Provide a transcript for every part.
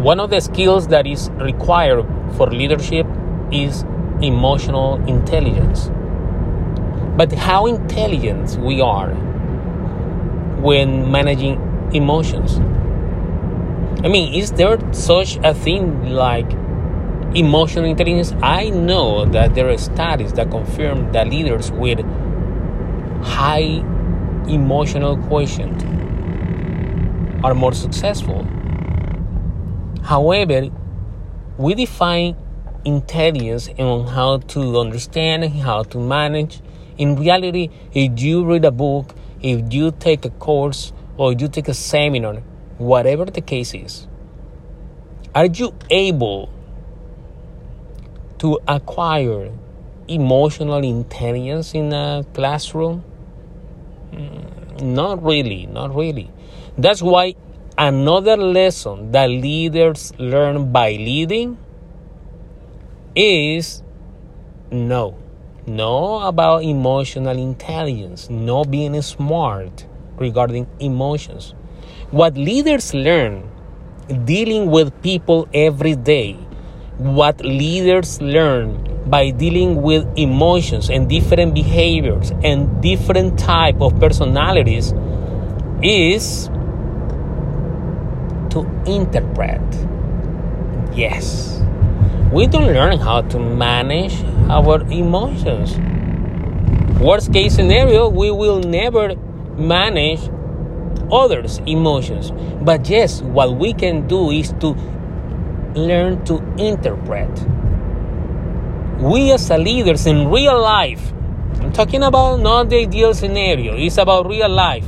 one of the skills that is required for leadership is emotional intelligence. But how intelligent we are when managing emotions. I mean, is there such a thing like emotional intelligence? I know that there are studies that confirm that leaders with high emotional quotient are more successful. However, we define intelligence on how to understand and how to manage. In reality, if you read a book, if you take a course, or you take a seminar, whatever the case is, are you able to acquire emotional intelligence in a classroom? Mm, not really, not really. That's why another lesson that leaders learn by leading is no. No about emotional intelligence, no being smart regarding emotions. What leaders learn dealing with people every day, what leaders learn by dealing with emotions and different behaviors and different type of personalities is to interpret. Yes. We don't learn how to manage our emotions. Worst case scenario, we will never manage others' emotions. But yes, what we can do is to learn to interpret. We as leaders in real life, I'm talking about not the ideal scenario, it's about real life.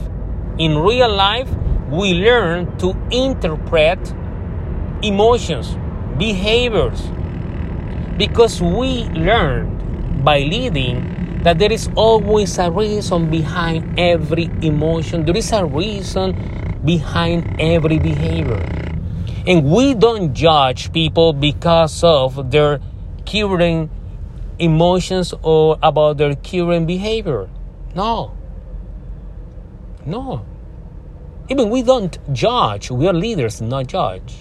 In real life, we learn to interpret emotions, behaviors, because we learned by leading that there is always a reason behind every emotion. There is a reason behind every behavior. And we don't judge people because of their current emotions or about their current behavior. No. No. Even we don't judge. We are leaders, not judge.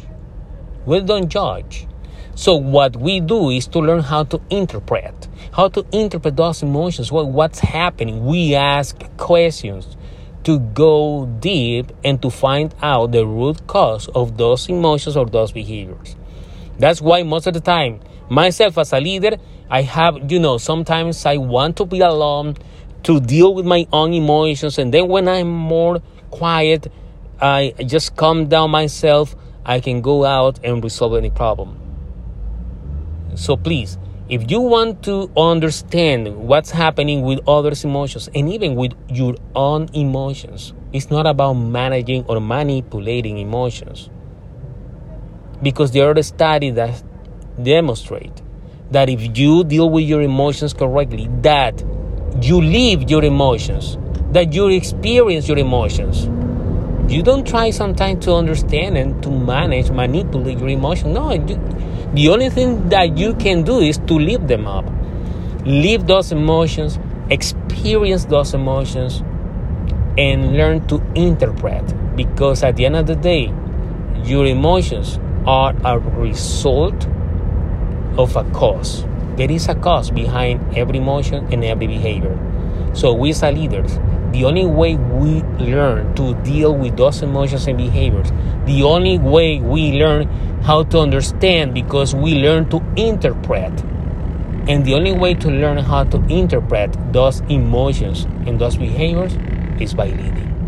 We don't judge. So what we do is to learn how to interpret, how to interpret those emotions, what, what's happening. We ask questions to go deep and to find out the root cause of those emotions or those behaviors. That's why most of the time, myself as a leader, I have, you know, sometimes I want to be alone to deal with my own emotions. And then when I'm more quiet, I just calm down myself, I can go out and resolve any problem. So please, if you want to understand what's happening with others' emotions and even with your own emotions, it's not about managing or manipulating emotions. Because there are studies that demonstrate that if you deal with your emotions correctly, that you live your emotions, that you experience your emotions. You don't try sometimes to understand and to manage, manipulate your emotions. No, you, the only thing that you can do is to live them up. Live those emotions, experience those emotions, and learn to interpret. Because at the end of the day, your emotions are a result of a cause. There is a cause behind every emotion and every behavior. So, we as leaders, the only way we learn to deal with those emotions and behaviors, the only way we learn how to understand because we learn to interpret. And the only way to learn how to interpret those emotions and those behaviors is by leading.